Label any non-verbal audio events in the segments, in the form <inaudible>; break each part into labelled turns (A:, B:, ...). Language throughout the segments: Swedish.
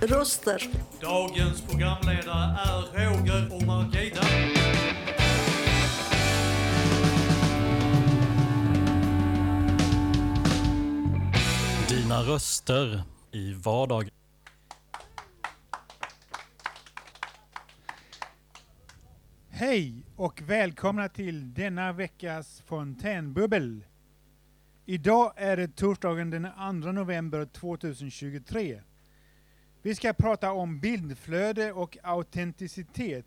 A: Röster.
B: Dagens programledare är Roger och Margita.
C: Dina röster i vardagen.
D: Hej och välkomna till denna veckas fontänbubbel. Idag är det torsdagen den 2 november 2023. Vi ska prata om bildflöde och autenticitet.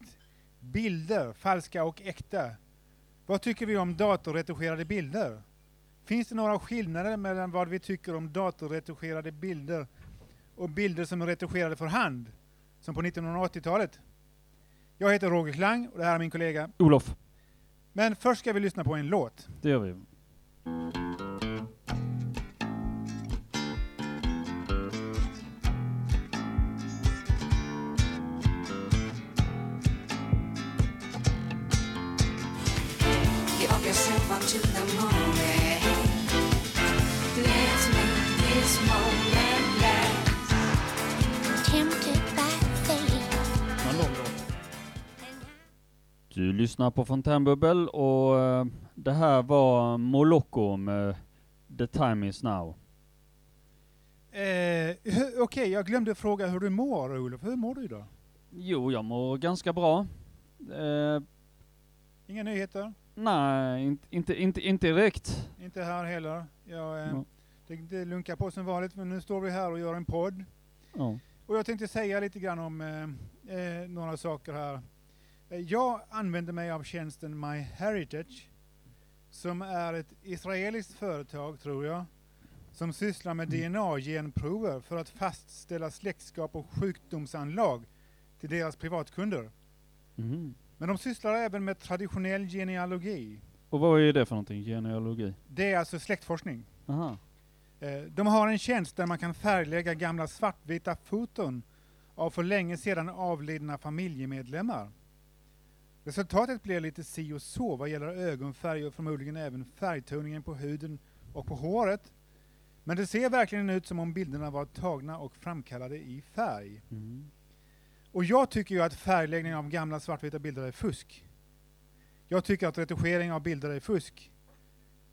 D: Bilder, falska och äkta. Vad tycker vi om datorretuscherade bilder? Finns det några skillnader mellan vad vi tycker om datorretuscherade bilder och bilder som är retuscherade för hand, som på 1980-talet? Jag heter Roger Klang och det här är min kollega.
C: Olof,
D: Men först ska vi lyssna på en låt.
C: det gör vi. Lyssnar på Fontänbubbel och eh, det här var Moloko med The Time Is Now.
D: Eh, Okej, jag glömde fråga hur du mår Olof. Hur mår du idag?
C: Jo, jag mår ganska bra. Eh,
D: Inga nyheter?
C: nej, inte, inte, inte, inte direkt.
D: Inte här heller. Jag, eh,
C: Ja.
D: det, det lunkar på som vanligt, men nu står vi här och gör en podd.
C: Ja.
D: Och jag tänkte säga lite grann om eh, eh, några saker här. Eh, jag använder mig av tjänsten MyHeritage, som är ett israeliskt företag, tror jag, som sysslar med DNA-genprover för att fastställa släktskap och sjukdomsanlag till deras privatkunder.
C: Mhm.
D: Men de sysslar även med traditionell genealogi.
C: Och vad är det för någonting? Genealogi?
D: Det är alltså släktforskning.
C: Aha.
D: Eh, De har en tjänst där man kan färglägga gamla svartvita foton av för länge sedan avlidna familjemedlemmar. Resultatet blir lite si och så vad gäller ögonfärg och förmodligen även färgtoningen på huden och på håret. Men det ser verkligen ut som om bilderna var tagna och framkallade i färg.
C: Mm.
D: Och jag tycker ju att färgläggning av gamla svartvita bilder är fusk. Jag tycker att retuschering av bilder är fusk.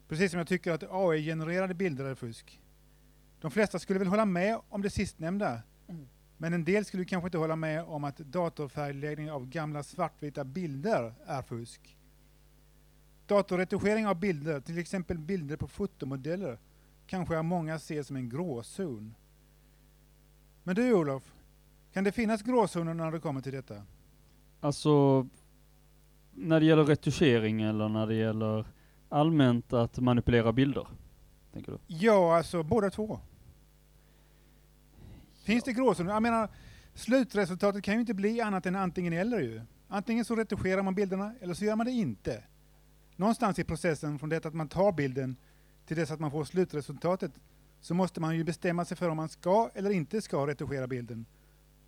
D: Precis som jag tycker att AI-genererade bilder är fusk. De flesta skulle väl hålla med om det sistnämnda. Men en del skulle kanske inte hålla med om att datorfärgläggning av gamla svartvita bilder är fusk. Datorretuschering av bilder, till exempel bilder på fotomodeller, kanske av många ser som en gråzon. Men du Olof, kan det finnas gråzoner när det kommer till detta?
C: Alltså, när det gäller retuschering eller när det gäller allmänt att manipulera bilder? Tänker du?
D: Ja, alltså båda två. Finns det gråzoner? Jag menar, slutresultatet kan ju inte bli annat än antingen eller ju. Antingen så retuscherar man bilderna eller så gör man det inte. Någonstans i processen från det att man tar bilden till dess att man får slutresultatet så måste man ju bestämma sig för om man ska eller inte ska retuschera bilden.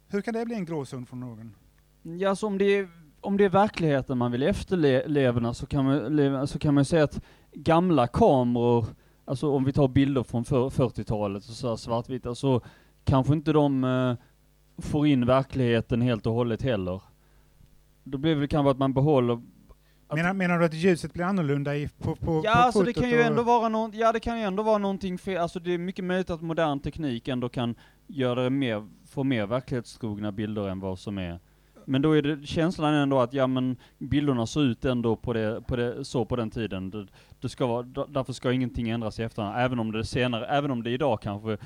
D: Hur kan det bli en gråzon för någon?
C: Ja, så om det är, om det är verkligheten man vill efterleva så kan man, så kan man säga att gamla kameror, alltså om vi tar bilder från 40-talet så här svartvita, så kanske inte de eh, får in verkligheten helt och hållet heller. Då blir det kanske att man behåller Att-
D: Menar, menar du att ljuset blir annorlunda i, på, på,
C: Ja,
D: på
C: alltså det kan ju ändå vara någon, ja det kan ju ändå vara någonting fel, alltså det är mycket möjligt att modern teknik ändå kan göra det mer, få mer verklighetstrogna bilder än vad som är. Men då är det känslan ändå att, ja men bilderna såg ut ändå på det, på det, så på den tiden. Det, det ska vara, därför ska ingenting ändras i efterhand, även om det senare, även om det idag kanske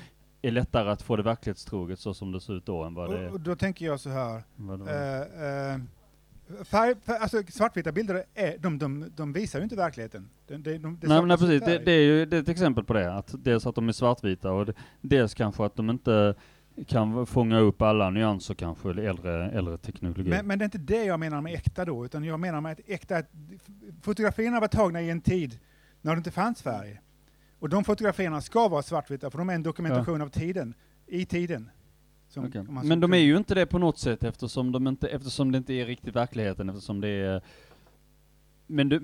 C: är lättare att få det verklighetstroget så som det ser ut då än vad det,
D: och, och då tänker jag så här.
C: det.
D: Eh, eh, färg, färg, alltså svartvita bilder, är, de, de, de visar ju inte verkligheten. De, de, de, det
C: nej, nej precis, det, det är ju det är ett exempel på det. Att dels att de är svartvita och det, dels kanske att de inte kan fånga upp alla nyanser kanske, eller äldre, äldre teknologi.
D: Men, men det är inte det jag menar med äkta då, utan jag menar med att äkta, fotografierna var tagna i en tid när det inte fanns färg. Och de fotografierna ska vara svartvita, för de är en dokumentation av tiden, i tiden. Som, man
C: Men de är ju inte det på något sätt eftersom, de inte, eftersom det inte är riktigt verkligheten, eftersom det är... Men det,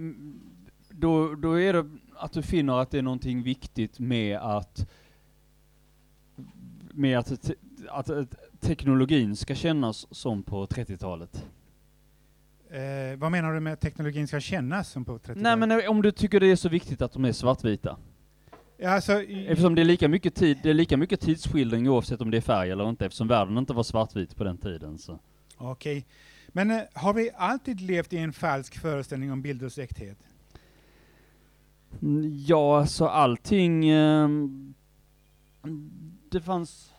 C: då, då är det att du finner att det är någonting viktigt med att med att, te, att, att teknologin ska kännas som på 30-talet?
D: Eh, vad menar du med att teknologin ska kännas som på 30-talet?
C: Nej men om du tycker det är så viktigt att de är svartvita?
D: Alltså,
C: Eftersom det är lika mycket tid, det är lika mycket tidsskildring oavsett om det är färg eller inte, eftersom världen inte var svartvit på den tiden.
D: Okej. Men eh, har vi alltid levt i en falsk föreställning om bilders äkthet?
C: Mm, Ja, alltså allting... ehm, det fanns...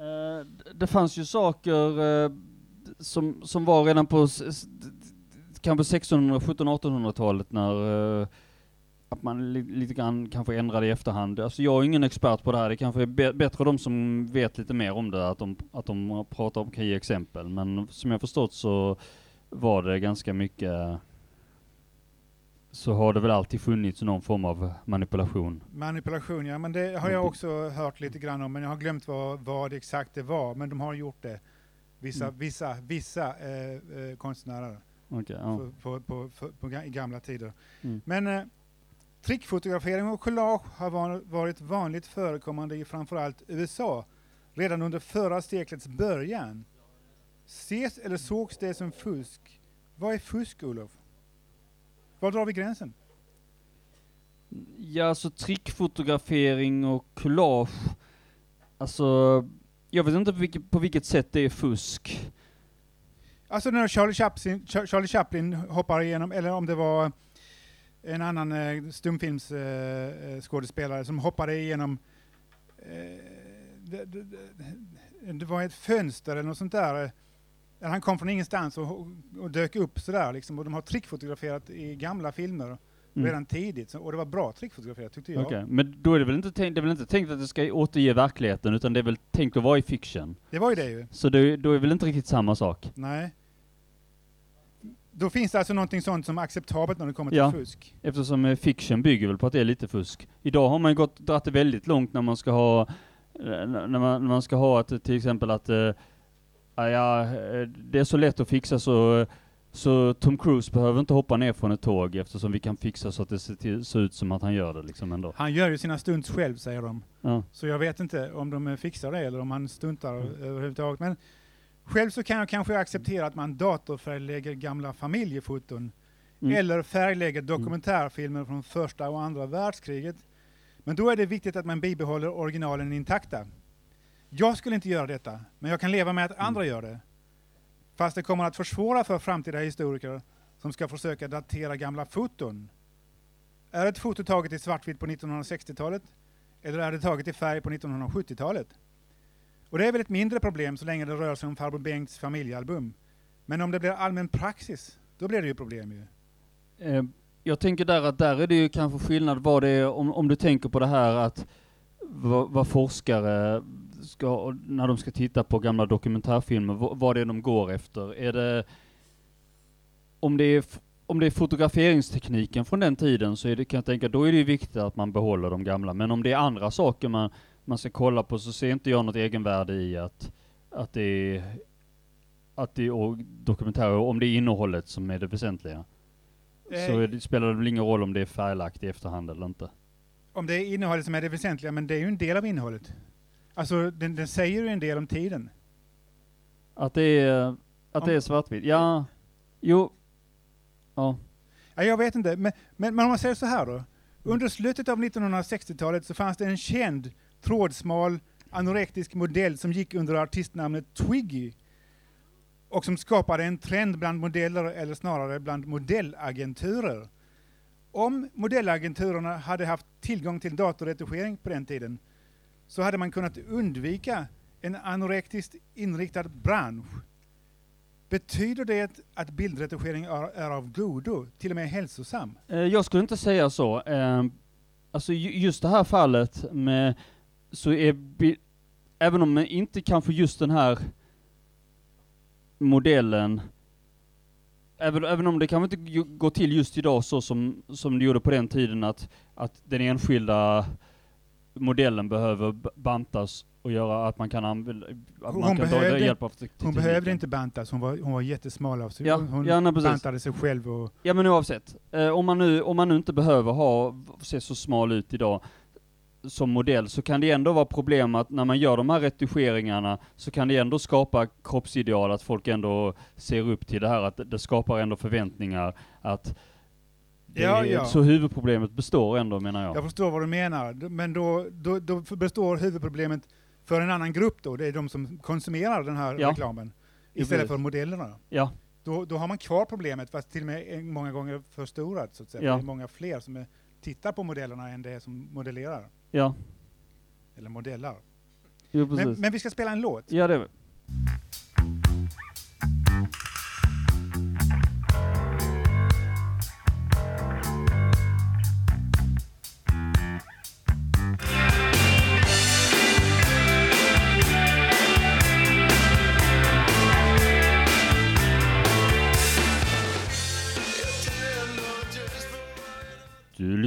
C: eh, det fanns ju saker eh, som, som var redan på kanske 1600, 1700, 1800-talet när att man li, lite grann kanske ändrade i efterhand. Alltså jag är ingen expert på det här, det kanske är be, bättre de som vet lite mer om det, att de, att de pratar om kan ge exempel. Men som jag förstått så var det ganska mycket så har det väl alltid funnits någon form av manipulation.
D: Manipulation, ja men det har jag också hört lite grann om, men jag har glömt vad, vad exakt det var, men de har gjort det. Vissa,
C: Mm.
D: vissa, vissa eh, eh, konstnärer
C: Okej, ja.
D: på, på, på, på, gamla tider.
C: Mm.
D: Men eh, trickfotografering och collage har var, varit vanligt förekommande i framförallt USA redan under förra seklets början. Ses eller sågs det som fusk? Vad är fusk, Olof? Var drar vi gränsen?
C: Ja, alltså trickfotografering och collage. Alltså, jag vet inte på vilket, på vilket sätt det är fusk.
D: Alltså när Charlie Chaplin, Cha- Charlie Chaplin hoppar igenom, eller om det var en annan eh, stumfilmsskådespelare eh, som hoppade igenom eh, det, det, det, det var ett fönster eller något sånt där. eh, Där han kom från ingenstans och, och dök upp sådär liksom. Och de har trickfotograferat i gamla filmer
C: Mm.
D: redan tidigt. Så, och det var bra trickfotograferat tyckte jag.
C: Okej, men då är det väl inte tänkt, det är väl inte tänkt att det ska återge verkligheten, utan det är väl tänkt att vara i fiction.
D: Det var ju det ju.
C: Så det, då är väl inte riktigt samma sak.
D: Nej. Då finns det alltså någonting sånt som är acceptabelt när det kommer till
C: Ja.
D: fusk.
C: Eftersom eh, fiction bygger väl på att det är lite fusk. Idag har man ju gått, dratt det väldigt långt när man ska ha, eh, när man, när man ska ha att, eh, till exempel att, eh, ja, det är så lätt att fixa så, så Tom Cruise behöver inte hoppa ner från ett tåg eftersom vi kan fixa så att det ser, till, ser ut som att han gör det liksom ändå.
D: Han gör ju sina stunts själv, säger de.
C: Ja.
D: Så jag vet inte om de fixar det eller om han stuntar
C: Mm.
D: överhuvudtaget. Men själv så kan jag kanske acceptera att man datorfärglägger gamla familjefoton
C: Mm.
D: eller färglägger dokumentärfilmer från första och andra världskriget. Men då är det viktigt att man bibehåller originalen intakta. Jag skulle inte göra detta, men jag kan leva med att andra gör det. Fast det kommer att försvåra för framtida historiker som ska försöka datera gamla foton. Är ett foto taget i svartvitt på 1960-talet eller är det taget i färg på 1970-talet? Och det är väl ett mindre problem så länge det rör sig om farbror Bengts familjealbum. Men om det blir allmän praxis, då blir det ju problem ju.
C: Eh, jag tänker där att där är det ju kanske skillnad vad det är, om, om du tänker på det här att vad, vad forskare ska, när de ska titta på gamla dokumentärfilmer, vad, vad det är de går efter. Är det, om det är, om det är fotograferingstekniken från den tiden så är det, kan jag tänka, då är det ju viktigt att man behåller de gamla. Men om det är andra saker man, man ska kolla på så ser inte jag något egenvärde i att, att det är, att det är dokumentärer, om det är innehållet som är det väsentliga. Så
D: Eh,
C: är det, spelar det väl ingen roll om det är färglagt i efterhand eller inte.
D: Om det är innehållet som är det väsentliga, men det är ju en del av innehållet. Alltså, den, den säger ju en del om tiden.
C: Att det är, att det
D: Om-
C: är svartvitt. Ja, jo. Ja.
D: Ja, jag vet inte, men, men, men om man säger så här då. Under slutet av 1960-talet så fanns det en känd trådsmal anorektisk modell som gick under artistnamnet Twiggy och som skapade en trend bland modeller, eller snarare bland modellagenturer. Om modellagenturerna hade haft tillgång till datorretuschering på den tiden så hade man kunnat undvika en anorektiskt inriktad bransch. Betyder det att bildretuschering är, är av godo, till och med hälsosam?
C: Eh, jag skulle inte säga så. Eh, alltså just det här fallet med, så är, även om inte kanske just den här modellen, även, även om det kanske inte går till just idag så som, som det gjorde på den tiden att, att den enskilda modellen behöver bantas och göra att man kan använda, att
D: Hon
C: man kan ta
D: behövde-
C: hjälp av te-
D: Hon behövde inte bantas, hon var, hon var jättesmal av sig.
C: Ja,
D: hon
C: ja, nej,
D: bantade sig själv och...
C: Ja men oavsett, eh, om, man nu, om man nu inte behöver ha, se så smal ut idag som modell, så kan det ändå vara problem att när man gör de här retuscheringarna, så kan det ändå skapa kroppsideal, att folk ändå ser upp till det här, att det- skapar ändå förväntningar, att
D: Ja, ja.
C: Så huvudproblemet består ändå menar jag.
D: Jag förstår vad du menar, men då, då, då består huvudproblemet för en annan grupp då, det är de som konsumerar den här
C: Ja.
D: reklamen, istället för modellerna.
C: Ja,
D: Då, då har man kvar problemet, fast till och med många gånger förstorat, så att säga.
C: Ja.
D: Det är många fler som är, tittar på modellerna än det som modellerar,
C: ja,
D: eller modellar.
C: jo precis.
D: Men, men vi ska spela en låt.
C: Ja det är vi.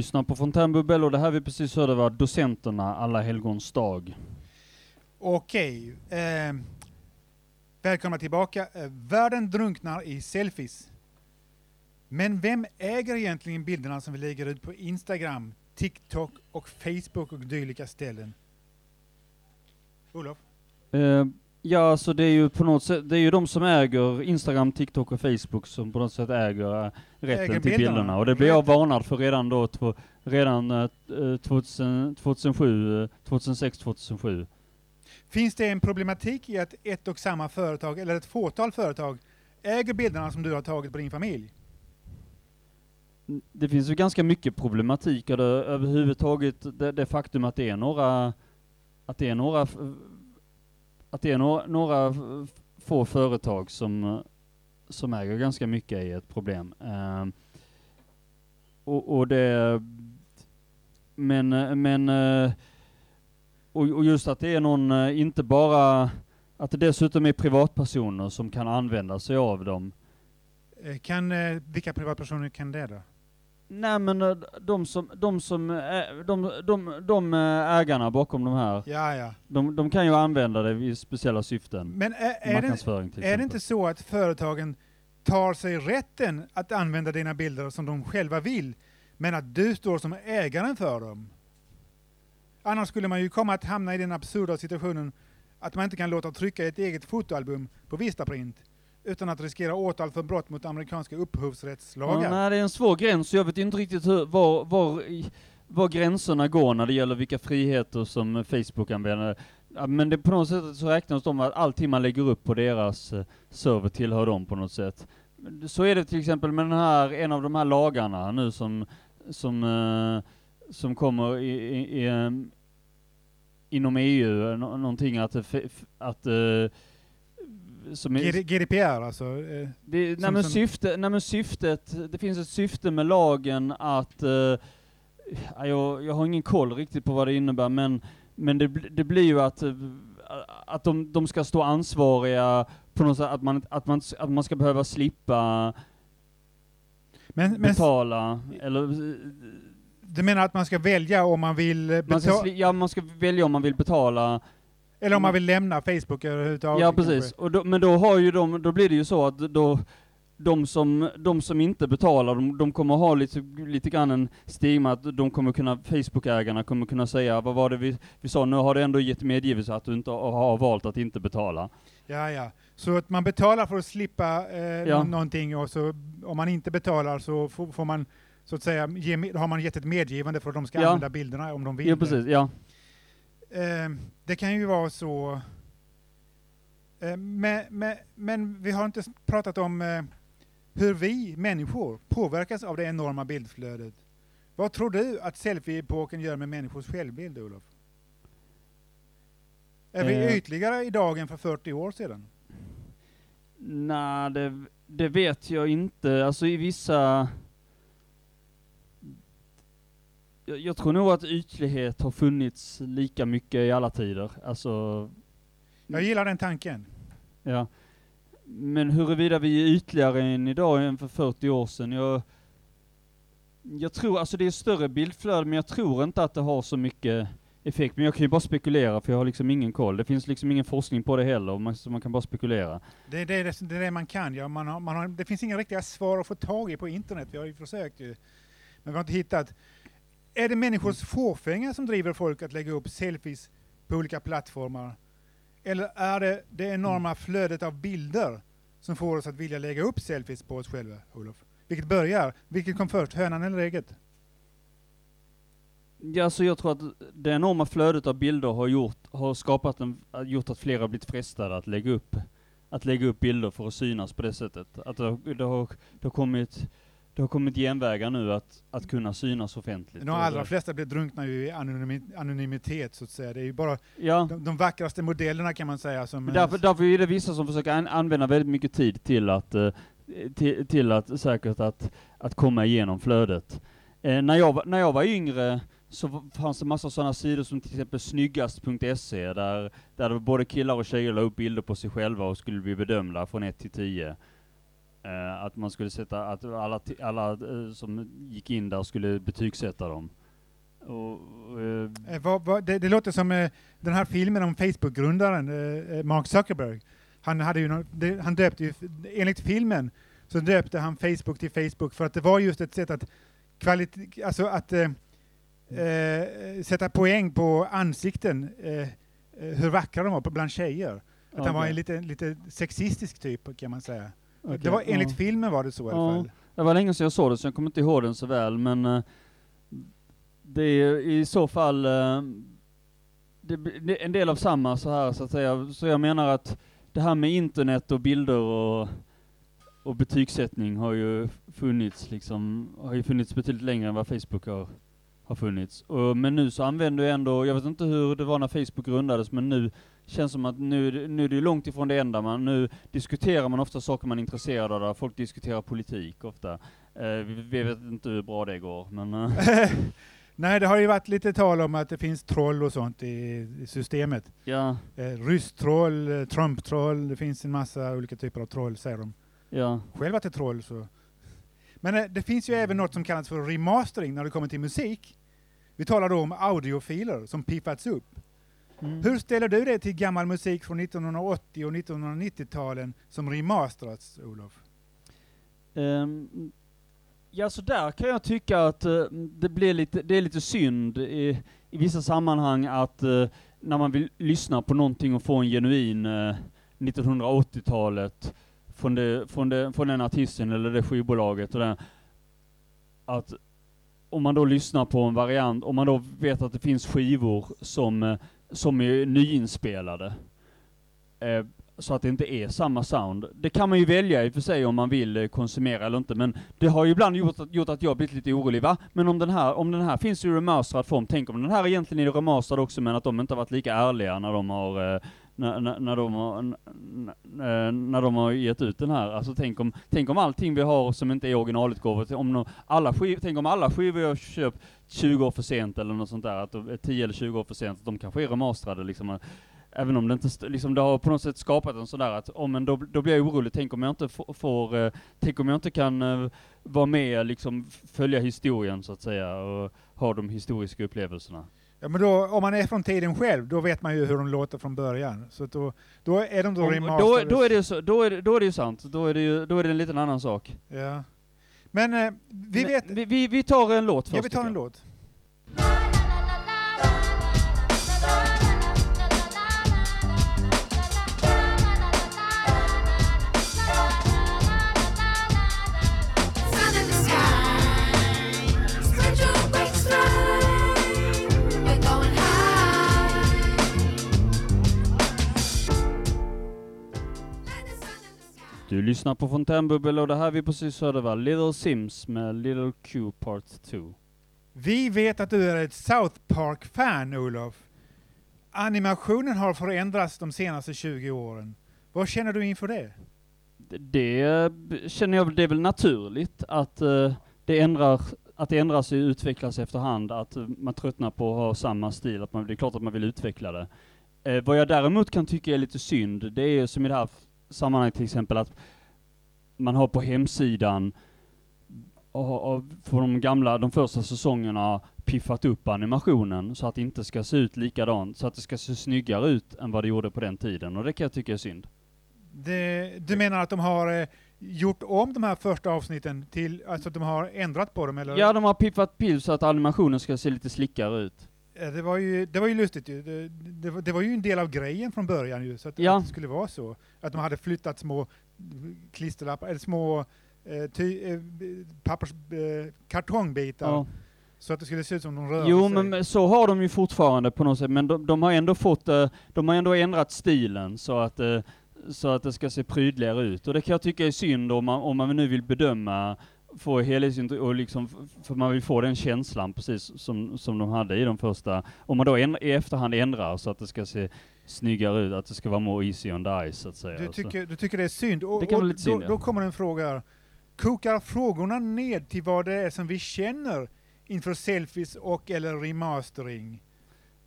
C: Lyssnar på Fontänbubbel och det här vi precis hörde var Docenterna Alla helgons dag.
D: Okej. Eh, välkomna tillbaka. Eh, världen drunknar i selfies. Men vem äger egentligen bilderna som vi lägger ut på Instagram, TikTok och Facebook och dylika ställen? Olof?
C: Eh, ja, så det är ju på något sätt, det är ju de som äger Instagram, TikTok och Facebook som på något sätt äger eh, rätten
D: Äger
C: till
D: bilderna.
C: bilderna. Och det blev jag varnad för redan då, två, redan eh, 2000, 2007, eh, 2006, 2007.
D: Finns det en problematik i att ett och samma företag, eller ett fåtal företag, äger bilderna som du har tagit på din familj?
C: Det finns ju ganska mycket problematik och det, överhuvudtaget det, det faktum att det är några, att det är några, att det är några, några få företag som, som äger ganska mycket är ett problem. Eh, och, och det, men, men, eh, och, och just att det är någon, eh, inte bara, att det dessutom är privatpersoner som kan använda sig av dem.
D: Eh, kan, eh, vilka privatpersoner kan det då?
C: Nej men eh, de som, de som, ä- de, de, de eh, ägarna bakom de här,
D: Ja, ja.
C: de, de kan ju använda det i speciella syften.
D: Men är, är, det, är det inte så att företagen tar sig rätten att använda dina bilder som de själva vill, men att du står som ägaren för dem? Annars skulle man ju komma att hamna i den absurda situationen att man inte kan låta trycka ett eget fotoalbum på Vistaprint utan att riskera åtal för brott mot amerikanska upphovsrättslagar.
C: Ja, nej, det är en svår gräns, jag vet inte riktigt hur, var, var, var gränserna går när det gäller vilka friheter som Facebook använder. Men det, på något sätt så räknas de att allting man lägger upp på deras eh, server tillhör dem på något sätt. Så är det till exempel med den här, en av de här lagarna nu som, som, eh, som kommer i, i, i, em, inom EU, nå- någonting att, att eh, som är,
D: GD, GDPR alltså. eh,
C: det, nej,
D: Som-
C: men
D: som-
C: syfte, nej men syftet, det finns ett syfte med lagen att, eh, ja, jag, jag har ingen koll riktigt på vad det innebär, men, men det, det blir ju att, eh, att de, de ska stå ansvariga på något sätt, att man, att man, att man ska behöva slippa
D: Men, men
C: betala, eller
D: du menar att man ska välja om man vill eh, betala,
C: ja, man ska välja om man vill betala
D: eller om man vill lämna Facebook överhuvudtaget?
C: Ja
D: kanske?
C: precis, då, men då har ju de, då blir det ju så att då, de som, de som inte betalar, de, de kommer ha lite, lite grann en stigma att de kommer kunna, Facebook-ägarna kommer kunna säga, vad var det vi, vi sa, nu har det ändå gett medgivelse att du inte har, valt att inte betala.
D: Ja, ja. Så att man betalar för att slippa eh,
C: Ja.
D: nå- någonting och så om man inte betalar så får, får man så att säga, ge, har man gett ett medgivande för att de ska
C: Ja.
D: använda bilderna om de vill.
C: Ja precis, ja.
D: Eh, det kan ju vara så. Men, men, men vi har inte pratat om eh, hur vi människor påverkas av det enorma bildflödet. Vad tror du att selfie-epoken gör med människors självbild, Olof? Är vi
C: Eh.
D: ytligare idag än för 40 år sedan?
C: Nej, det, det vet jag inte. Alltså i vissa... Jag, jag tror nog att ytlighet har funnits lika mycket i alla tider. Alltså,
D: Jag gillar den tanken.
C: Ja. Men huruvida vi är ytligare än idag än för 40 år sedan, jag... Jag tror, alltså det är större bildflöde, men jag tror inte att det har så mycket effekt, men jag kan ju bara spekulera för jag har liksom ingen koll. Det finns liksom ingen forskning på det heller, man, så man kan bara spekulera.
D: Det, det, det, det är det man kan. Ja, man har, man har, det finns inga riktiga svar att få tag i på internet. Vi har ju försökt ju. Men vi har inte hittat. Är det människors fåfänga som driver folk att lägga upp selfies på olika plattformar? Eller är det det enorma flödet av bilder som får oss att vilja lägga upp selfies på oss själva, Olof? Vilket börjar? Vilket kom först, hönan eller ägget?
C: Ja, så jag tror att det enorma flödet av bilder har gjort, har skapat en, gjort att fler har blivit frestade att lägga upp, att lägga upp bilder för att synas på det sättet. Att det, det har, det har kommit, det har kommit genvägar nu att, att kunna synas offentligt.
D: De allra flesta blir drunkna ju i anonymi- anonymitet så att säga. Det är ju bara
C: Ja.
D: de, de vackraste modellerna kan man säga som...
C: Därför, därför är det vissa som försöker an använda väldigt mycket tid till att, eh, till, till att säkert att, att komma igenom flödet. Eh, när, jag, när jag var yngre så fanns det massa sådana sidor som till exempel snyggast.se där, där både killar och tjejer la upp bilder på sig själva och skulle bli bedömda från 1 till 10. Eh, att man skulle sätta, att alla, alla eh, som gick in där skulle betygsätta dem. Och, eh,
D: Eh, vad, vad, det, det låter som eh, den här filmen om Facebook-grundaren eh, Mark Zuckerberg. Han, hade ju nå- det, han döpte ju, enligt filmen så döpte han Facebook till Facebook för att det var just ett sätt att, kvalit- alltså att sätta poäng på ansikten, hur vackra de var bland tjejer. Att han var en lite, lite sexistisk typ kan man säga.
C: Okej,
D: Det var, enligt
C: ja.
D: filmen var det så i alla
C: Ja.
D: fall.
C: Det var länge sedan jag såg det så jag kommer inte ihåg den så väl men eh, det är i så fall eh, det, det är en del av samma så här så att säga. Så jag menar att det här med internet och bilder och, och betygssättning har ju funnits liksom, har ju funnits betydligt längre än vad Facebook har, har funnits. Och, men nu så använder jag ändå, jag vet inte hur det var när Facebook grundades men nu känns som att nu, nu är det långt ifrån det enda man, nu diskuterar man ofta saker man är intresserad av, folk diskuterar politik ofta. Eh, vi, vi vet inte hur bra det går, men... eh, <laughs>
D: Nej, det har ju varit lite tal om att det finns troll och sånt i, i systemet.
C: ja,
D: Eh, Rysstroll, eh, Trump-troll, det finns en massa olika typer av troll säger de.
C: ja,
D: Själv att det är troll så. Men eh, det finns ju även något som kallas för remastering när det kommer till musik. Vi talar då om audiofiler som piffats upp.
C: Mm.
D: Hur ställer du dig till gammal musik från 1980 och 1990-talen som remasterats, Olof?
C: Ehm, ja, så där kan jag tycka att eh, det blir lite, det är lite synd i, i vissa sammanhang att eh, när man vill lyssna på någonting och få en genuin eh, 1980-talet från, det, från, det, från den artisten eller det skivbolaget och den, att om man då lyssnar på en variant, om man då vet att det finns skivor som, som är nyinspelade, eh, så att det inte är samma sound. Det kan man ju välja i och för sig om man vill eh, konsumera eller inte, men det har ju ibland gjort att, gjort att jag blivit lite orolig, va? Men om den här, om den här finns i remasterad form, tänk om den här egentligen är remasterad också, men att de inte har varit lika ärliga när de har eh, när, när, när, de har, när, eh, när de har gett ut den här. Alltså tänk om, tänk om allting vi har som inte är originalutgåvor, om no, alla skiv, tänk om alla skivor jag köpt 20 år för sent eller något sånt där, att de eh, 10 eller 20 år för sent, de kanske är remasterade liksom. Även om det inte, liksom det har på något sätt skapat en sån där att, oh, men då, då blir jag orolig, tänk om jag inte får, eh, tänk om jag inte kan eh, vara med, liksom följa historien så att säga, och ha de historiska upplevelserna.
D: Ja, men då, om man är från tiden själv, då vet man ju hur de låter från början. Så då, då är de då
C: Om, då,
D: remasterade.
C: då, är det så, då, är då är det ju sant, då är det ju, då är det en liten annan sak.
D: Ja. Men eh, vi
C: Men
D: vet...
C: vi, vi, vi tar en låt först.
D: Ja, vi tar en låt.
C: Du lyssnar på Fontänbubbel och det här vi precis hörde var Little Sims med Little Q Part 2.
D: Vi vet att du är ett South Park-fan, Olof. Animationen har förändrats de senaste 20 åren. Vad känner du inför det?
C: Det, det känner jag, det är väl naturligt att eh, det ändrar, att det ändras och utvecklas efterhand, att eh, man tröttnar på att ha samma stil, att man, det är klart att man vill utveckla det. Eh, vad jag däremot kan tycka är lite synd, det är som i det här sammanhanget till exempel att man har på hemsidan och för de gamla, de första säsongerna piffat upp animationen så att det inte ska se ut likadant, så att det ska se snyggare ut än vad det gjorde på den tiden. Och det kan jag tycka är synd.
D: Det, du menar att de har eh, gjort om de här första avsnitten till, alltså att de har ändrat på dem eller?
C: Ja, de har piffat till så att animationen ska se lite slickare ut.
D: Eh, Det var ju, det var ju lustigt ju. Det, det, var- det var ju en del av grejen från början ju, så att,
C: Ja.
D: att det skulle vara så. Att de hade flyttat små klisterlappar, eller små eh, ty, eh, pappers, eh, kartongbitar,
C: Ja.
D: så att det skulle se ut som de rörde
C: Jo,
D: sig.
C: men men så har de ju fortfarande på något sätt, men de, de har ändå fått, eh, de har ändå ändrat stilen så att, eh, så att det ska se prydligare ut. Och det kan jag tycka är synd om man, om man nu vill bedöma, få helhetsintryck och liksom, för man vill få den känslan precis som, som de hade i de första, om man då ändra, i efterhand ändrar så att det ska se snyggare ut, att det ska vara more easy on the eyes så att säga.
D: Du tycker, du tycker det är synd? Och,
C: Det kan
D: och
C: lite synd,
D: då, då kommer en fråga här. Kokar frågorna ned till vad det är som vi känner inför selfies och eller remastering?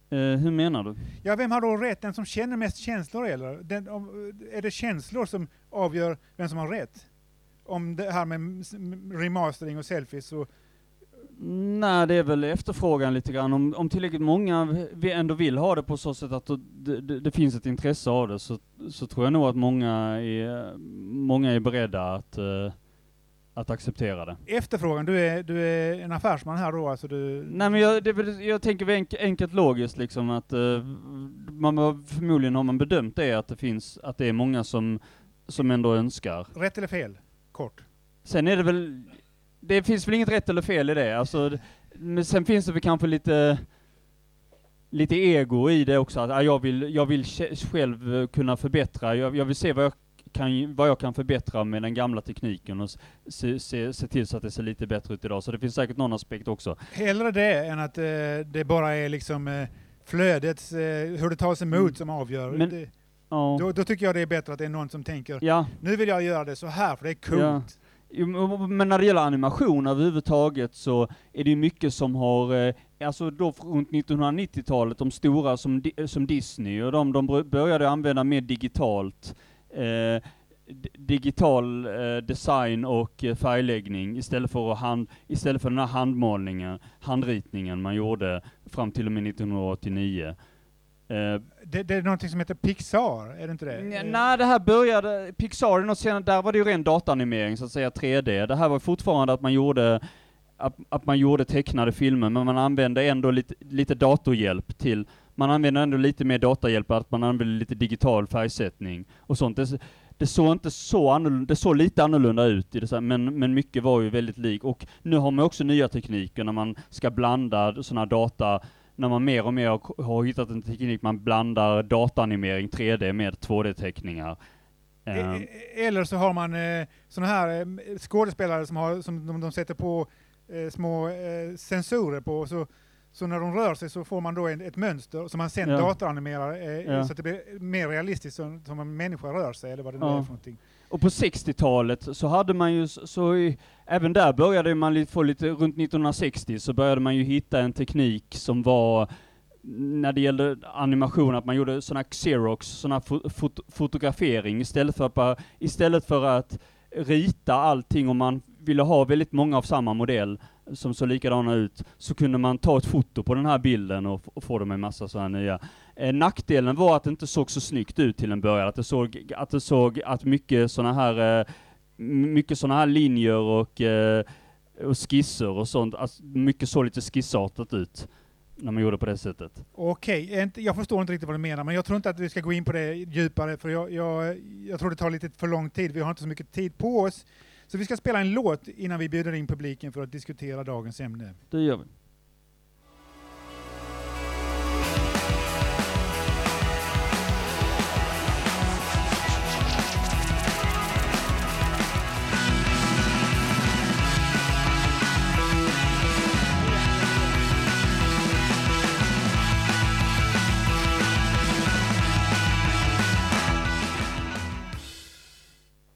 C: Eh, hur menar du?
D: Ja, vem har då rätt? Den som känner mest känslor eller? Den, om, är det känslor som avgör vem som har rätt? Om det här med remastering och selfies så...
C: Nej, det är väl efterfrågan lite grann. Om, om tillräckligt många vi ändå vill ha det på så sätt att det, det, det finns ett intresse av det, så, så tror jag nog att många är, många är beredda att, eh, att acceptera det.
D: Efterfrågan, du är, du är en affärsman här då alltså du...
C: Nej men jag, det, jag tänker enk, enkelt logiskt liksom att eh, man, förmodligen har man bedömt det att det finns, att det är många som, som ändå önskar.
D: Rätt eller fel? Kort.
C: Sen är det väl, det finns väl inget rätt eller fel i det, alltså, men sen finns det väl kanske lite, lite ego i det också, att jag vill, jag vill själv eh, kunna förbättra, jag, jag vill se vad jag kan, vad jag kan förbättra med den gamla tekniken och se, se, se till så att det ser lite bättre ut idag, så det finns säkert någon aspekt också.
D: Hellre det än att eh, det bara är liksom eh, flödets, eh, hur det tas emot
C: Mm.
D: som avgör.
C: Men-
D: det,
C: Ja,
D: då, då tycker jag det är bättre att det är någon som tänker
C: ja.
D: nu vill jag göra det så här för det är coolt.
C: Ja. Men- när det gäller animation överhuvudtaget så är det ju mycket som har, eh, alltså då runt 1990-talet, de stora som, som Disney och de, de började använda mer digitalt, eh, digital eh, design och eh, färgläggning istället för, att hand, istället för den här handmålningen, handritningen man gjorde fram till och med 1989. Eh,
D: Det, det är någonting som heter Pixar, är det inte det?
C: Nej,
D: Eh,
C: nej, det här började, Pixar är något senare, där var det ju ren dataanimering så att säga, 3D. Det här var fortfarande att man gjorde, att, att man gjorde tecknade filmer, men man använde ändå lite, lite datorhjälp till, man använde ändå lite mer datahjälp, att man använde lite digital färgsättning och sånt. Det, det såg inte så annorlunda, det såg lite annorlunda ut i det, men, men mycket var ju väldigt lik. Och nu har man också nya tekniker när man ska blanda sådana data när man mer och mer har- har hittat en teknik, man blandar dataanimering 3D med 2D-teckningar.
D: eh,
C: Eh,
D: eh, Eller så har man eh, såna här eh, skådespelare som, har, som de, de sätter på eh, små eh, sensorer på, så, så när de rör sig så får man då en, ett mönster som man sen
C: Ja.
D: datoranimerar
C: Ja.
D: så att det blir mer realistiskt som, som en människa rör sig, eller vad det nu
C: Ja.
D: är för någonting.
C: Och på 60-talet så hade man ju, så i, även där började man få lite, runt 1960 så började man ju hitta en teknik som var, när det gällde animation, att man gjorde sådana xerox, sådana fot fotografering istället för, att istället för att rita allting om man ville ha väldigt många av samma modell som såg likadana ut, så kunde man ta ett foto på den här bilden och, och få dem en massa sådana nya. Eh, nackdelen var att det inte såg så snyggt ut till en början, att det såg, att det såg att mycket sådana här, eh, mycket sådana här linjer och, eh, och skisser och sånt, alltså mycket såg lite skissartat ut när man gjorde på det sättet.
D: Okej, inte- jag förstår inte riktigt vad du menar, men jag tror inte att vi ska gå in på det djupare, för jag, jag, jag tror det tar lite för lång tid. Vi har inte så mycket tid på oss. Så vi ska spela en låt innan vi bjuder in publiken för att diskutera dagens ämne.
C: Det gör vi.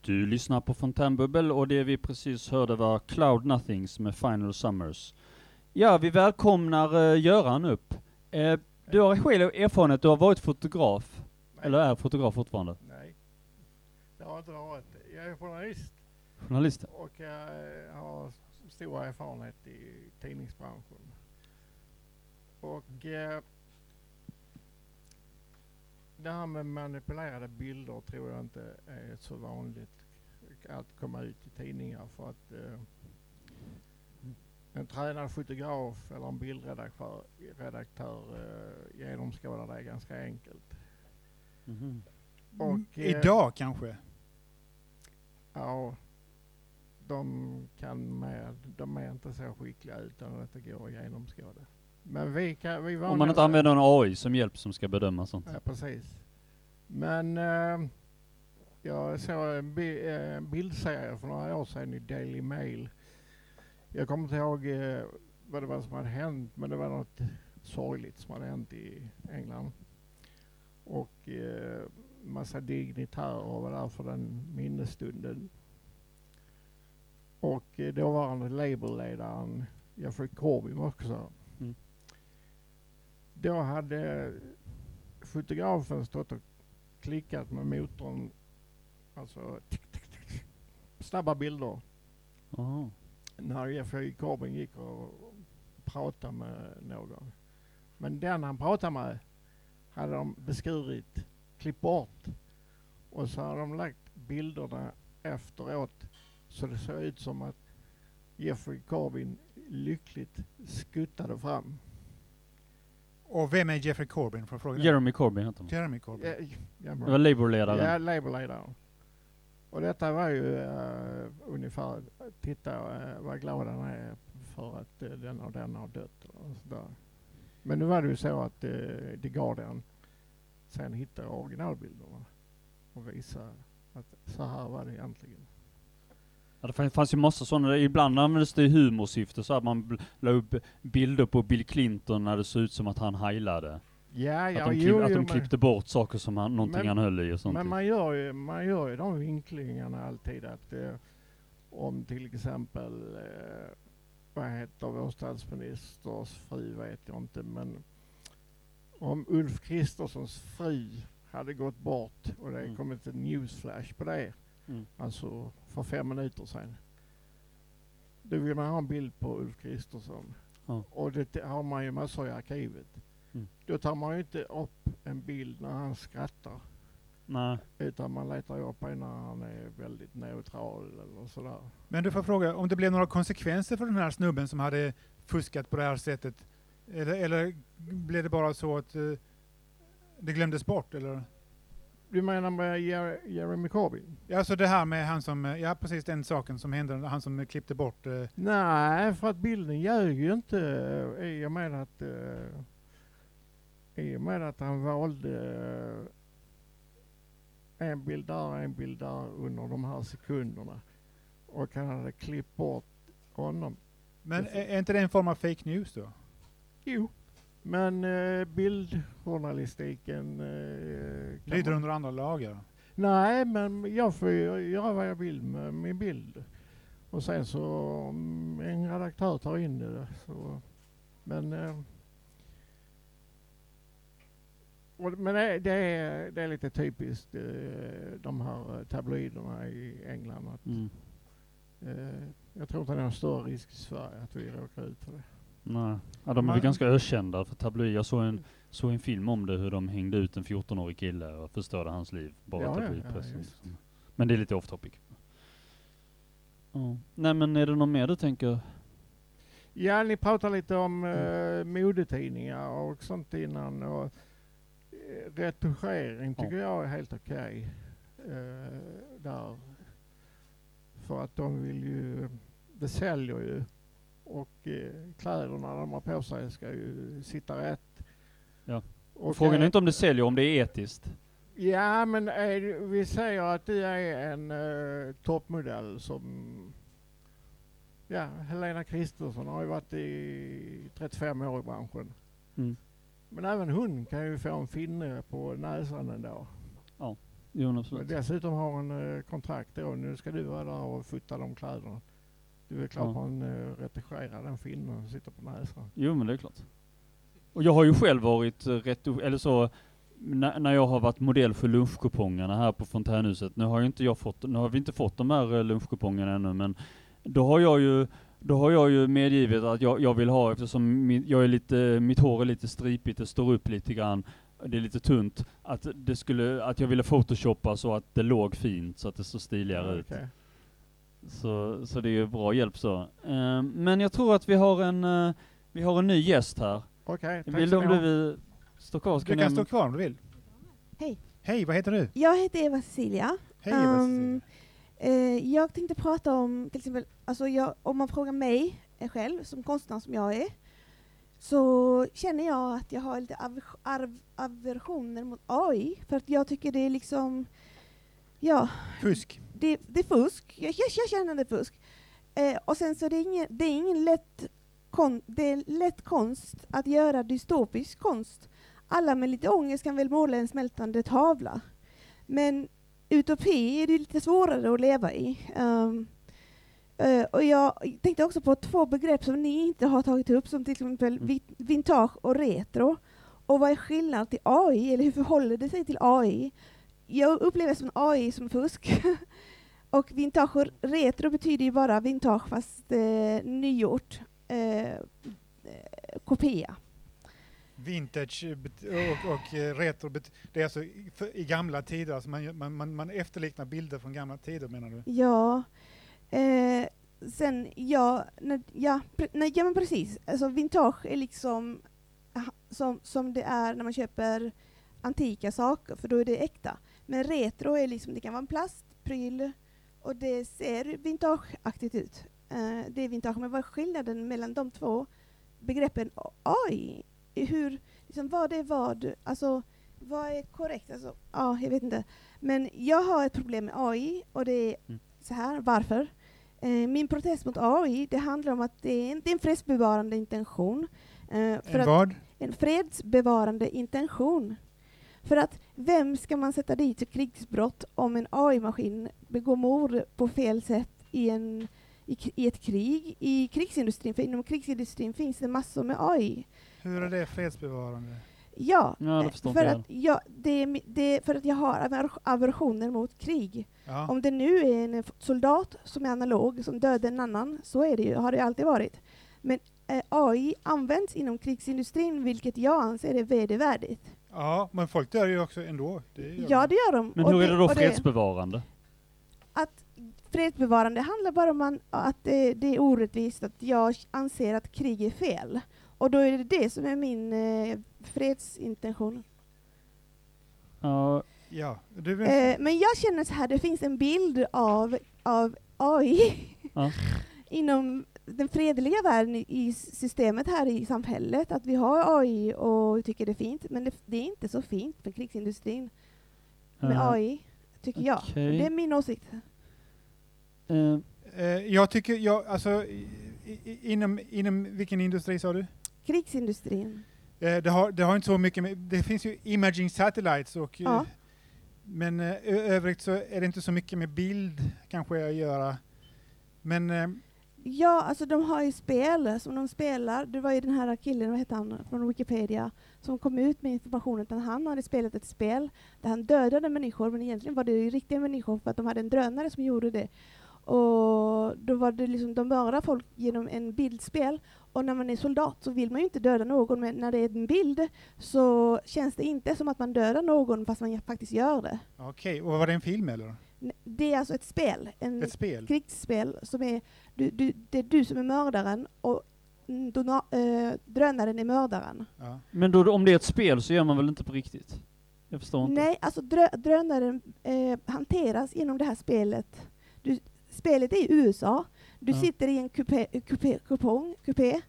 C: Du lyssnar på Fontänbubbel och det vi precis hörde var Cloud Nothings med Final Summers. Ja, vi välkomnar uh, Göran upp. Eh, du har själv erfarenhet, du har varit fotograf. Eller är fotograf fortfarande?
A: Nej, det har inte varit. Jag är journalist
C: Journalist?
A: och jag har stor erfarenhet i tidningsbranschen. Och eh, det här med manipulerade bilder tror jag inte är så vanligt att komma ut i tidningar för att eh, en tränad fotograf eller en bildredaktör redaktör, eh, genomskådar det ganska enkelt.
C: Mhm.
A: Och, eh,
D: Idag kanske?
A: Ja, de kan med, de är inte så skickliga utan att det går att genomskåda. Men vi kan, vi
C: Om man inte använder en AI som hjälp som ska bedöma sånt.
A: Ja, precis. Men eh, jag såg en bi- eh, en bildserie för några år sedan i Daily Mail. Jag kommer inte ihåg eh, vad det var som hade hänt, men det var något sorgligt som hade hänt i England. Och eh, massa dignitärer var där för den minnesstunden. Och eh, dåvarande Labour-ledaren Jeffrey Corbyn var också.
C: Mm.
A: Då hade fotografen stått och klickat med motorn, alltså tick, tick, tick, tick, snabba bilder.
C: Aha.
A: När Jeffrey Corbyn gick och pratade med någon. Men den han pratade med hade de beskurit, klippt bort och så hade de lagt bilderna efteråt så det såg ut som att Jeffrey Corbyn lyckligt skuttade fram.
D: Och vem är Jeffrey Corbyn? Får jag fråga? det?
C: Jeremy Corbyn heter han.
D: Jeremy Corbyn.
A: Ja, ja,
C: Det var Labour-ledaren.
A: Ja, Labour-ledaren. Och detta var ju uh, ungefär, titta uh, vad glad han är för att eh, uh, den och den har dött. Och sådär. Men nu var det ju så att uh, The Guardian sen hittade originalbilderna och visade att så här var det egentligen.
C: Ja, det fanns ju massa sådana, ibland användes det i humorsyfte så att man la upp bilder på Bill Clinton när det såg ut som att han heilade.
A: Ja, ja,
C: att de,
A: jo,
C: att de klippte bort saker som han, någonting
A: Men-
C: han höll i och sånt.
A: Men man gör ju, man gör ju de vinklingarna alltid att eh, om till exempel, eh, vad heter vår statsministers fru vet jag inte, men om Ulf Kristerssons fru hade gått bort och det
C: Mm.
A: kommit en newsflash på det,
C: Mm.
A: alltså för fem minuter sedan. Då vill man ha en bild på Ulf Kristersson.
C: Ja.
A: Och det har man ju massor i arkivet. Då tar man ju inte upp en bild när han skrattar.
C: Nej.
A: Utan man letar ju upp en när han är väldigt neutral eller sådär.
D: Men du får fråga, om det blev några konsekvenser för den här snubben som hade fuskat på det här sättet? Eller, eller blev det bara så att eh, det glömdes bort? Eller?
A: Du menar med Jer- Jeremy Corbyn?
D: Ja, Alltså det här med han som, ja precis den saken som hände, han som klippte bort. eh,
A: Nej, för att bilden ljög ju inte i och med att eh, i och med att han valde eh, en bild där en bild där under de här sekunderna. Och han hade klippt bort honom.
D: Men är, inte det en form av fake news då?
A: Jo. Men eh, bildjournalistiken... Eh,
D: Lyder under andra lagar?
A: Nej, men jag får göra vad jag vill med min bild. Och sen så om en redaktör tar in det så... Men... Eh, och, men det, det, är, det är lite typiskt eh, de här tabloiderna i England. Att,
C: Mm.
A: eh, jag tror inte det är någon större risk i Sverige att vi råkar ut för det.
C: Nej. Ja, de är väl ganska ökända för tabloid. Jag såg en, såg en film om det, hur de hängde ut en 14-årig kille och förstörde hans liv. Bara
A: Ja,
C: tabloidpressen.
A: ja,
C: men det är lite off topic. Ja. Nej men är det något mer du tänker?
A: Ja, ni pratar lite om eh, modetidningar och sånt innan. Och, eh, retuschering tycker jag är helt okej. eh, där. För att de vill ju, det säljer ju. Och eh, kläderna de har på sig ska ju sitta rätt.
C: Ja.
A: Och,
C: Frågan är
A: eh,
C: inte om det säljer, om det är etiskt.
A: Ja, men är, vi säger att du är en eh, toppmodell som... Ja, Helena Kristersson har ju varit i 35 år i branschen.
C: Mm.
A: Men även hon kan ju få en finne på näsan en dag.
C: Jo absolut.
A: dessutom har hon eh, kontrakt då. Nu ska du vara där och fota de kläderna. Du är klart
C: Ja.
A: man uh, retuscherar den finnen som sitter på näsan.
C: Jo men det är klart. Och jag har ju själv varit eh, rätt, o- eller så, när, jag har varit modell för lunchkupongerna här på Fontänhuset, nu har ju inte jag fått, nu har vi inte fått de här eh, lunchkupongerna ännu, men då har jag ju då har jag ju medgivit att jag, jag vill ha, eftersom min, jag är lite, mitt hår är lite stripigt, det står upp lite grann, det är lite tunt, att det skulle, att jag ville photoshoppa så att det låg fint, så att det såg stiligare ut.
A: Okej.
C: Så, så det är ju bra hjälp så. Eh, men jag tror att vi har en, eh, vi har en ny gäst här.
A: Okej, tack
C: Vill du om du vill stå kvar? Ska
D: Du kan stå kvar om du vill.
E: Hej.
D: Hej, vad heter du?
E: Jag heter Eva Cecilia.
D: Hej Eva
E: Um,
D: Cecilia.
E: Eh, jag tänkte prata om, till exempel, alltså jag, om man frågar mig eh, själv, som konstnär som jag är, så känner jag att jag har lite aver- arv- aversioner mot AI, för att jag tycker det är liksom, ja,
D: Fusk.
E: det, det är fusk. Jag, jag, jag känner det är fusk. Eh, och sen så är det ingen, det är ingen lätt, kon, det är lätt konst att göra dystopisk konst. Alla med lite ångest kan väl måla en smältande tavla. Men utopi är det lite svårare att leva i. Um, eh, och jag tänkte också på två begrepp som ni inte har tagit upp, som till exempel vi- vintage och retro. Och vad är skillnaden till AI, eller hur förhåller det sig till AI? Jag upplever som AI som fusk. <laughs> och vintage och retro betyder ju bara vintage fast eh, nygjort. Eh, eh, kopia.
D: Vintage och, och eh, retro, det är alltså i, gamla tider, alltså man, man, man, man efterliknar bilder från gamla tider menar du?
E: Ja. Eh, sen, ja, när, ja, nej, ja men precis. Alltså vintage är liksom som, som det är när man köper antika saker, för då är det äkta. Men retro är liksom, det kan vara en plastpryl och det ser vintageaktigt ut. Eh, det är vintage, men vad är skillnaden mellan de två begreppen Oj, hur, liksom, vad är vad? Alltså, vad är korrekt? Alltså, ja, jag vet inte. Men jag har ett problem med AI och det är
C: Mm.
E: så här, varför? Eh, min protest mot AI, det handlar om att det är är en fredsbevarande intention. Eh,
D: En vad?
E: en fredsbevarande intention. För att vem ska man sätta dit för krigsbrott om en AI-maskin begår mord på fel sätt i, en, i, i ett krig? I krigsindustrin, för inom krigsindustrin finns det massor med AI.
D: Hur är det fredsbevarande?
E: Ja,
C: Ja, det
E: eh, för,
C: jag
E: att, ja det, det är för att jag har aver- aversioner mot krig.
D: Ja.
E: Om det nu är en soldat som är analog, som dödar en annan, så är det ju, har det alltid varit. Men eh, AI används inom krigsindustrin, vilket jag anser är vedervärdigt.
D: ja, men folk dör ju också ändå. Det gör
E: Ja,
D: de.
E: det gör de.
C: Men
E: Och
C: hur är det då fredsbevarande?
E: Att fredsbevarande handlar bara om att det, det är orättvist, att jag anser att krig är fel. Och då är det det som är min eh, fredsintention.
C: Ja,
D: Ja, du,
E: Eh, men jag känner så här, det finns en bild av, av AI
C: Ja. <laughs>
E: inom den fredliga världen i, systemet här i samhället, att vi har AI och tycker det är fint, men det, det är inte så fint för krigsindustrin med
C: eh,
E: AI, tycker jag.
C: okej.
E: Det är min åsikt.
C: eh,
D: jag tycker, jag, alltså, i, i, inom, inom vilken industri sa du?
E: Krigsindustrin.
D: Eh, det, har, det har inte så mycket med, det finns ju imaging satellites och eh,
E: Ja.
D: men eh, i övrigt så är det inte så mycket med bild kanske att göra. Men eh,
E: Ja, alltså de har ju spel som de spelar. Det var ju den här killen, vad heter han, från Wikipedia, som kom ut med information att han hade spelat ett spel där han dödade människor, men egentligen var det ju riktiga människor för att de hade en drönare som gjorde det. Och då var det liksom, de mördar folk genom en bildspel. Och när man är soldat så vill man ju inte döda någon, men när det är en bild så känns det inte som att man dödar någon fast man faktiskt gör det.
D: okej, och var det en film eller?
E: Det är alltså ett spel, en
D: Ett spel?
E: krigsspel som är, du, du, det är du som är mördaren och dona, eh, drönaren är mördaren.
D: Ja.
C: men då, om det är ett spel så gör man väl inte på riktigt? Jag förstår inte.
E: Nej, alltså drö, drönaren eh, hanteras genom det här spelet. Du, spelet är i USA. Du
C: Ja.
E: sitter i en kupé, kupé, kupong, kupé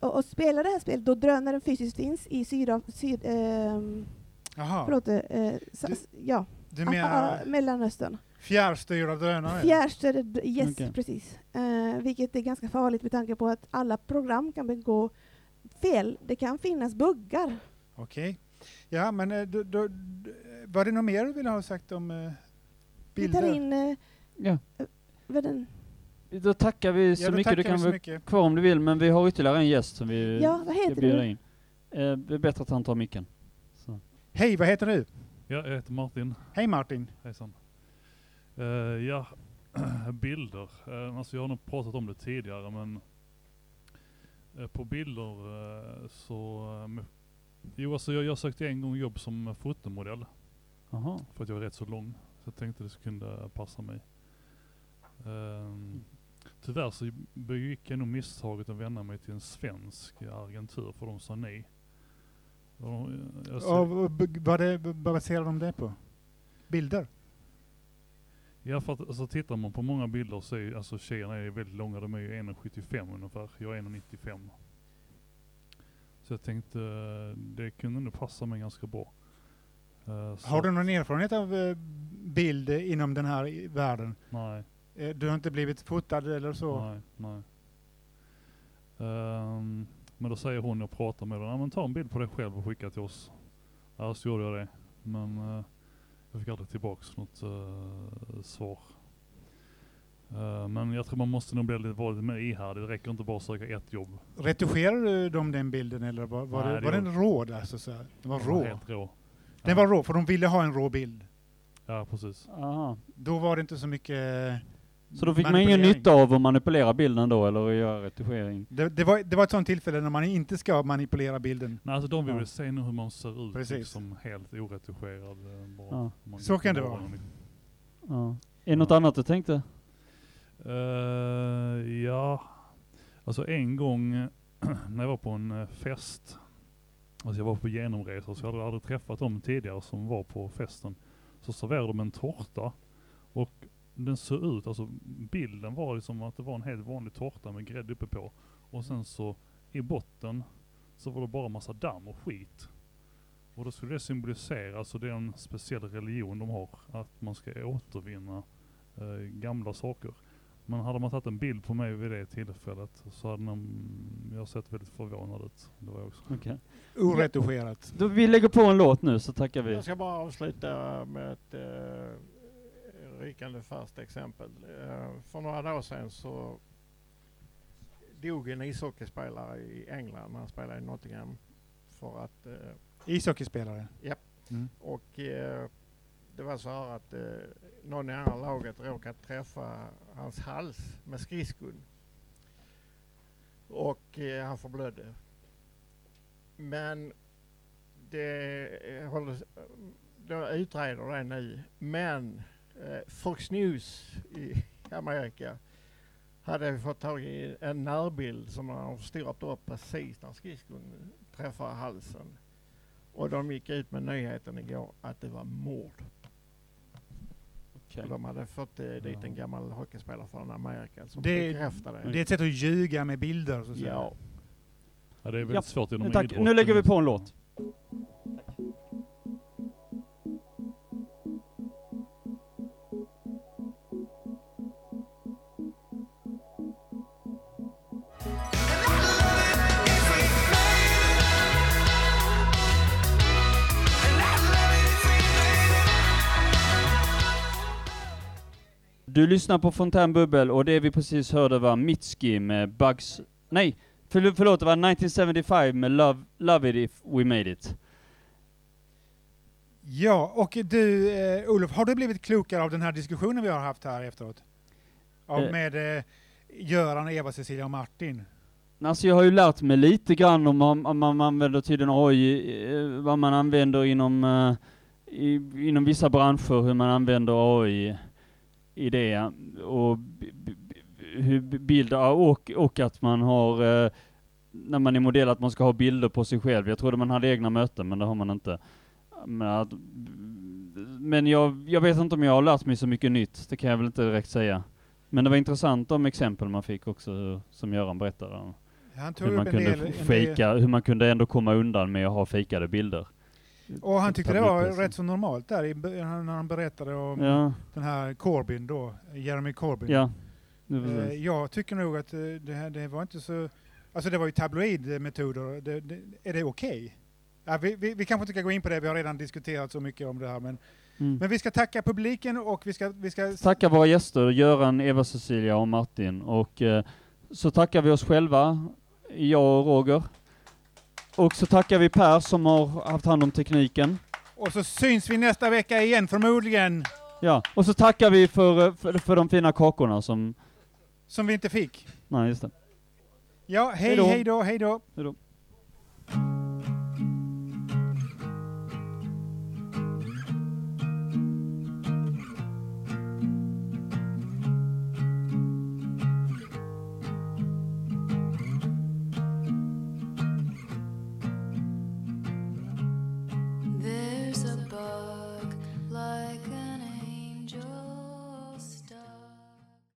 E: och, och spelar det här spelet då drönaren fysiskt finns i Sydaf, syd,
D: Jaha,
E: förlåt, eh, sa,
D: Du-
E: ja,
D: du
E: ah, ah,
D: menar
E: Mellanöstern.
D: fjärrstyrda drönare?
E: Fjärrstyrda, yes
C: Okej.
E: precis. Eh, vilket är ganska farligt med tanke på att alla program kan begå fel. Det kan finnas buggar.
D: Okej. Ja, men eh, då, då, var det något mer du ville ha sagt om eh,
E: Vi tar
D: bilder?
E: in, eh,
C: Ja.
E: Den?
C: Då tackar vi så
D: ja,
C: mycket. Du kan vara kvar om du vill, men vi har ytterligare en gäst som vi
E: Ja, vad
C: ska
E: heter
C: bjuda
E: du?
C: in. Eh, det är bättre att han tar micken. Så.
D: Hej, vad heter du?
F: Ja, jag heter Martin.
D: Hej Martin.
F: Hejsan. Eh, ja, <clears throat> bilder. Eh, alltså jag har nog pratat om det tidigare men eh, på bilder eh, så... Med, jo alltså jag, jag sökte en gång jobb som fotomodell
C: Jaha.
F: för att jag är rätt så lång. Så jag tänkte det kunde passa mig. Ehm, tyvärr så begick jag nog misstaget att vända mig till en svensk agentur för de sa nej. De-
D: Och b- vad, det, vad baserar de det på? Bilder?
F: Ja för att alltså, tittar man på många bilder så är alltså tjejerna är väldigt långa, de är ju 1,75 ungefär. Jag är 1,95. Så jag tänkte eh, det kunde nog passa mig ganska bra. Eh, så
D: Har du någon erfarenhet av eh, bild eh, inom den här världen?
F: Nej,
D: Eh, Du har inte blivit fotad eller så?
F: nej, nej. Ehm, men då säger hon jag pratar med henne, men ta en bild på dig själv och skicka till oss. Ja så gjorde jag det. Men eh, jag fick aldrig tillbaks något eh, svar. Eh, men jag tror man måste nog bli lite, vara lite mer ihärdig. Det räcker inte bara att söka ett jobb.
D: Retuscherade de den bilden eller var, var,
F: Nej,
D: det,
F: det
D: var den
F: gjorde-
D: rå där? Så att säga? Den var
F: Den
D: rå?
F: Helt rå.
D: Den var rå, för de ville ha en rå bild.
F: Ja precis.
C: Aha.
D: Då var det inte så mycket
C: Så då fick man ingen nytta av att manipulera bilden då, eller att göra retuschering?
D: Det, det, var, det var ett sånt tillfälle när man inte ska manipulera bilden.
F: Nej alltså de vill
C: Ja.
F: se nu hur man ser ut
D: Precis.
F: liksom helt oretuscherad. eh, Bara.
C: Ja.
D: Så kan det vara.
F: den.
C: Ja. Är det något annat du tänkte?
F: Eh, ja, alltså en gång <clears throat> när jag var på en eh, fest, alltså jag var på genomresa så jag hade aldrig träffat dem tidigare som var på festen. Så serverade de en tårta och den såg ut, alltså bilden var liksom att det var en helt vanlig tårta med grädde uppe på. Och sen så i botten så var det bara massa damm och skit. Och då skulle det symbolisera, alltså det är en speciell religion de har, att man ska återvinna eh, gamla saker. Men hade man tagit en bild på mig vid det tillfället så hade man, jag sett väldigt förvånad ut. Det var jag också.
C: Okej.
D: Oretuscherat.
C: Då vi lägger på en låt nu så tackar vi.
A: Jag ska bara avsluta med ett eh, rykande färskt exempel. Eh, för några dagar sedan så dog en ishockeyspelare i England han spelade i Nottingham. För att, eh,
D: Ishockeyspelare.
A: Japp.
D: Mm.
A: och eh, det var så här att eh, någon i andra laget råkade träffa hans hals med skridskon. Och eh, han förblödde. Men det eh, håller, de utreder det nu. Men Fox News i <laughs> Amerika hade fått tag i en närbild som de förstorat upp precis när skridskon träffar halsen. Och de gick ut med nyheten igår att det var mord. Och de hade fått eh, dit en gammal hockeyspelare från Amerika som
D: Det-
A: bekräftade det.
D: Det är ett sätt att ljuga med bilder. Så att säga.
A: Ja.
F: Ja, det är väldigt
C: Ja,
F: svårt inom
C: Tack.
F: idrotten.
C: Nu lägger vi på en låt. Du lyssnar på Fontänbubbel och det vi precis hörde var Mitski med Bugs... Nej, för, förlåt, det var 1975 med Love, Love It If We Made It.
D: Ja, och du eh, Olof, har du blivit klokare av den här diskussionen vi har haft här efteråt? Av,
C: Eh.
D: med eh, Göran, Eva, Cecilia och Martin?
C: Alltså jag har ju lärt mig lite grann om om- om man använder tydligen AI, eh, vad man använder inom, eh, i, inom vissa branscher, hur man använder AI i det. Och bilder, och, och att man har, eh, när man är modell, att man ska ha bilder på sig själv. Jag trodde man hade egna möten, men det har man inte. Men, att, men jag, jag vet inte om jag har lärt mig så mycket nytt, det kan jag väl inte direkt säga. Men det var intressant de exempel man fick också, som Göran berättade om.
D: Han tog
C: Hur man
D: upp en
C: kunde
D: del, en del
C: fejka, hur man kunde ändå komma undan med att ha fejkade bilder.
D: Och han tyckte det var rätt så normalt där i, när han berättade om
C: Ja,
D: den här Corbyn då, Jeremy Corbyn.
C: ja.
D: Eh, jag tycker nog att eh, det, här, det var inte så... Alltså det var ju tabloidmetoder. Det, det, är det okej? Ja, vi, vi, vi kanske inte ska gå in på det, vi har redan diskuterat så mycket om det här. Men,
C: Mm.
D: men vi ska tacka publiken och vi ska... Vi ska
C: Tacka våra gäster, Göran, Eva-Cecilia och Martin. Och eh, så tackar vi oss själva, jag och Roger. Och så tackar vi Per som har haft hand om tekniken.
D: och så syns vi nästa vecka igen förmodligen.
C: Ja, och så tackar vi för, för, för de fina kakorna som...
D: Som vi inte fick.
C: Nej, just det.
D: Ja, hej,
C: Hej då.
D: hej då, hej då.
C: Hej då.